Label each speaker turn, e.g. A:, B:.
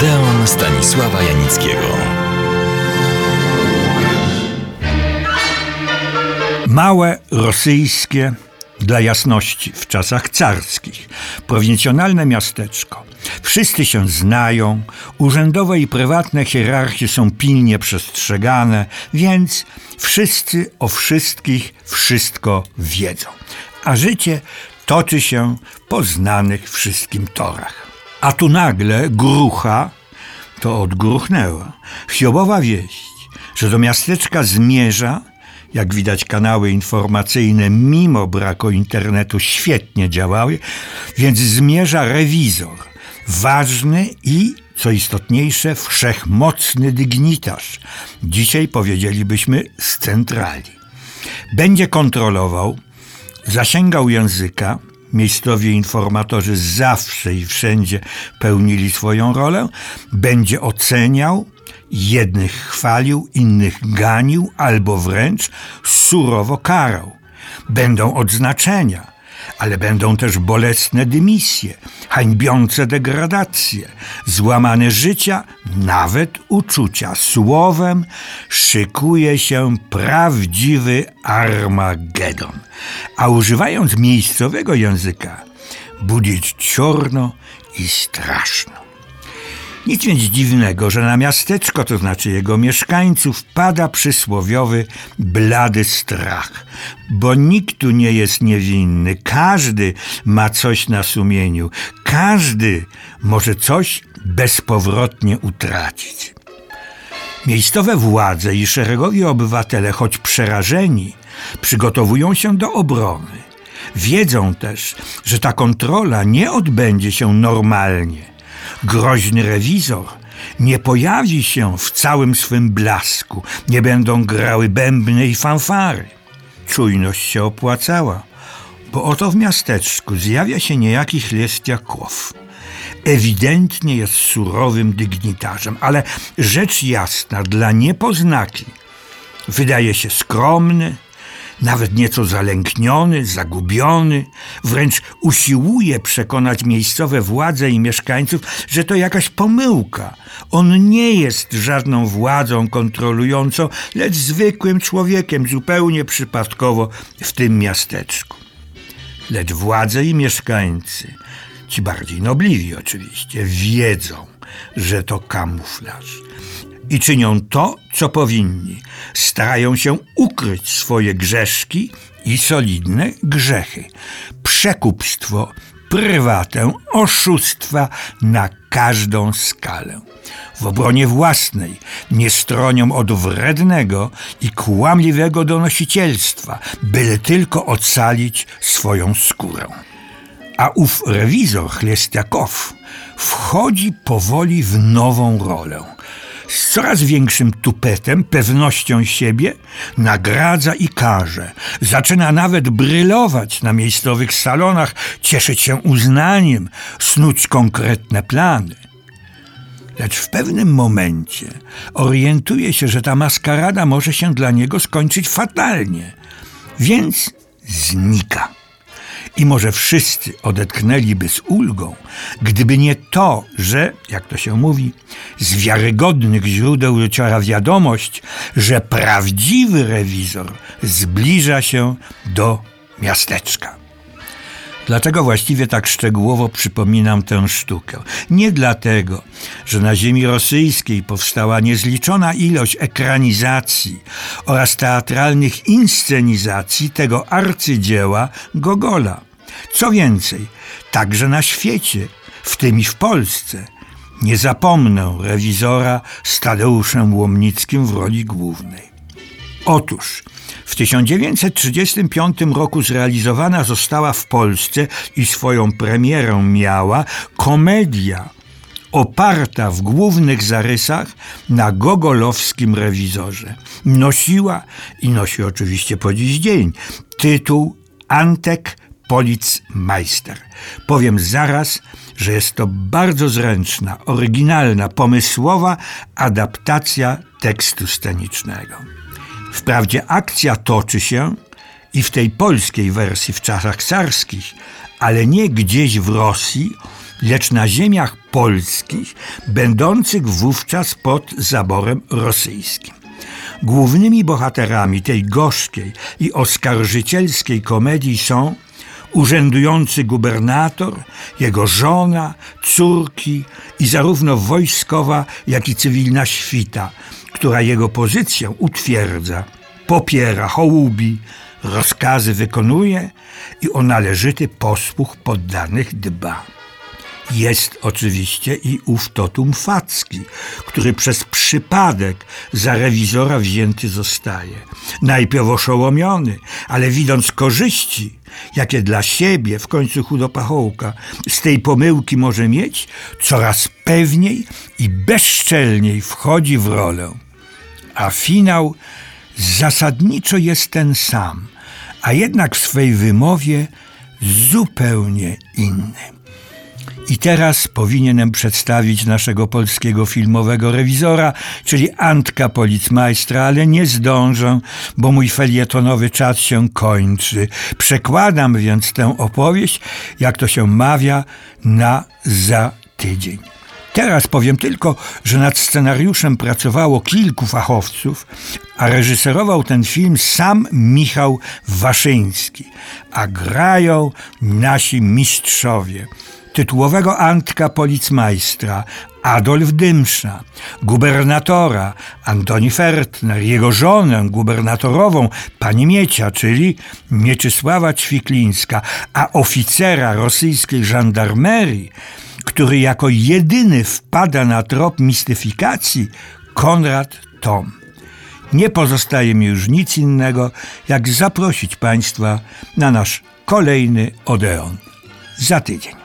A: Odeon Stanisława Janickiego.
B: Małe rosyjskie, dla jasności, w czasach carskich, prowincjonalne miasteczko. Wszyscy się znają, urzędowe i prywatne hierarchie są pilnie przestrzegane, więc wszyscy o wszystkich wszystko wiedzą. A życie toczy się po znanych wszystkim torach. A tu nagle grucha, to odgruchnęła, chiobowa wieść, że do miasteczka zmierza jak widać, kanały informacyjne, mimo braku internetu, świetnie działały, więc zmierza rewizor, ważny i, co istotniejsze, wszechmocny dygnitarz. Dzisiaj powiedzielibyśmy z centrali. Będzie kontrolował, zasięgał języka, Miejscowi informatorzy zawsze i wszędzie pełnili swoją rolę, będzie oceniał, Jednych chwalił, innych ganił albo wręcz surowo karał. Będą odznaczenia, ale będą też bolesne dymisje, hańbiące degradacje, złamane życia, nawet uczucia. Słowem szykuje się prawdziwy Armagedon. A używając miejscowego języka, budzić ciorno i straszno. Nic więc dziwnego, że na miasteczko, to znaczy jego mieszkańców, pada przysłowiowy blady strach, bo nikt tu nie jest niewinny, każdy ma coś na sumieniu, każdy może coś bezpowrotnie utracić. Miejscowe władze i szeregowi obywatele, choć przerażeni, przygotowują się do obrony. Wiedzą też, że ta kontrola nie odbędzie się normalnie groźny rewizor nie pojawi się w całym swym blasku, nie będą grały bębny i fanfary. Czujność się opłacała, bo oto w miasteczku zjawia się niejaki Chlestiakow. Ewidentnie jest surowym dygnitarzem, ale rzecz jasna dla niepoznaki wydaje się skromny, nawet nieco zalękniony, zagubiony, wręcz usiłuje przekonać miejscowe władze i mieszkańców, że to jakaś pomyłka. On nie jest żadną władzą kontrolującą, lecz zwykłym człowiekiem, zupełnie przypadkowo w tym miasteczku. Lecz władze i mieszkańcy, ci bardziej nobliwi oczywiście, wiedzą, że to kamuflaż i czynią to, co powinni. Starają się ukryć swoje grzeszki i solidne grzechy. Przekupstwo, prywatę, oszustwa na każdą skalę. W obronie własnej nie stronią od wrednego i kłamliwego donosicielstwa, byle tylko ocalić swoją skórę. A ów rewizor Chlestiakow wchodzi powoli w nową rolę – z coraz większym tupetem, pewnością siebie, nagradza i karze. Zaczyna nawet brylować na miejscowych salonach, cieszyć się uznaniem, snuć konkretne plany. Lecz w pewnym momencie orientuje się, że ta maskarada może się dla niego skończyć fatalnie, więc znika i może wszyscy odetchnęliby z ulgą, gdyby nie to, że, jak to się mówi, z wiarygodnych źródeł dociera wiadomość, że prawdziwy rewizor zbliża się do miasteczka. Dlaczego właściwie tak szczegółowo przypominam tę sztukę? Nie dlatego, że na ziemi rosyjskiej powstała niezliczona ilość ekranizacji oraz teatralnych inscenizacji tego arcydzieła Gogola. Co więcej, także na świecie, w tym i w Polsce, nie zapomnę rewizora z Tadeuszem Łomnickim w roli głównej. Otóż w 1935 roku zrealizowana została w Polsce i swoją premierę miała komedia oparta w głównych zarysach na gogolowskim rewizorze. Nosiła i nosi oczywiście po dziś dzień tytuł Antek Policmeister. Powiem zaraz, że jest to bardzo zręczna, oryginalna, pomysłowa adaptacja tekstu scenicznego. Wprawdzie akcja toczy się i w tej polskiej wersji w czasach carskich, ale nie gdzieś w Rosji, lecz na ziemiach polskich, będących wówczas pod zaborem rosyjskim. Głównymi bohaterami tej gorzkiej i oskarżycielskiej komedii są urzędujący gubernator, jego żona, córki i zarówno wojskowa, jak i cywilna świta, która jego pozycję utwierdza, popiera, hołubi, rozkazy wykonuje i o należyty posłuch poddanych dba. Jest oczywiście i ów Totum Facki, który przez przypadek za rewizora wzięty zostaje. Najpierw oszołomiony, ale widząc korzyści, jakie dla siebie w końcu chudopachołka z tej pomyłki może mieć, coraz pewniej i bezczelniej wchodzi w rolę. A finał zasadniczo jest ten sam, a jednak w swej wymowie zupełnie inny. I teraz powinienem przedstawić naszego polskiego filmowego rewizora, czyli Antka Policmajstra, ale nie zdążę, bo mój felietonowy czas się kończy. Przekładam więc tę opowieść, jak to się mawia, na za tydzień. Teraz powiem tylko, że nad scenariuszem pracowało kilku fachowców, a reżyserował ten film sam Michał Waszyński, a grają nasi mistrzowie tytułowego Antka Policmajstra, Adolf Dymsza, gubernatora Antoni Fertner, jego żonę gubernatorową pani Miecia, czyli Mieczysława Ćwiklińska, a oficera rosyjskiej żandarmerii, który jako jedyny wpada na trop mistyfikacji, Konrad Tom. Nie pozostaje mi już nic innego, jak zaprosić Państwa na nasz kolejny Odeon za tydzień.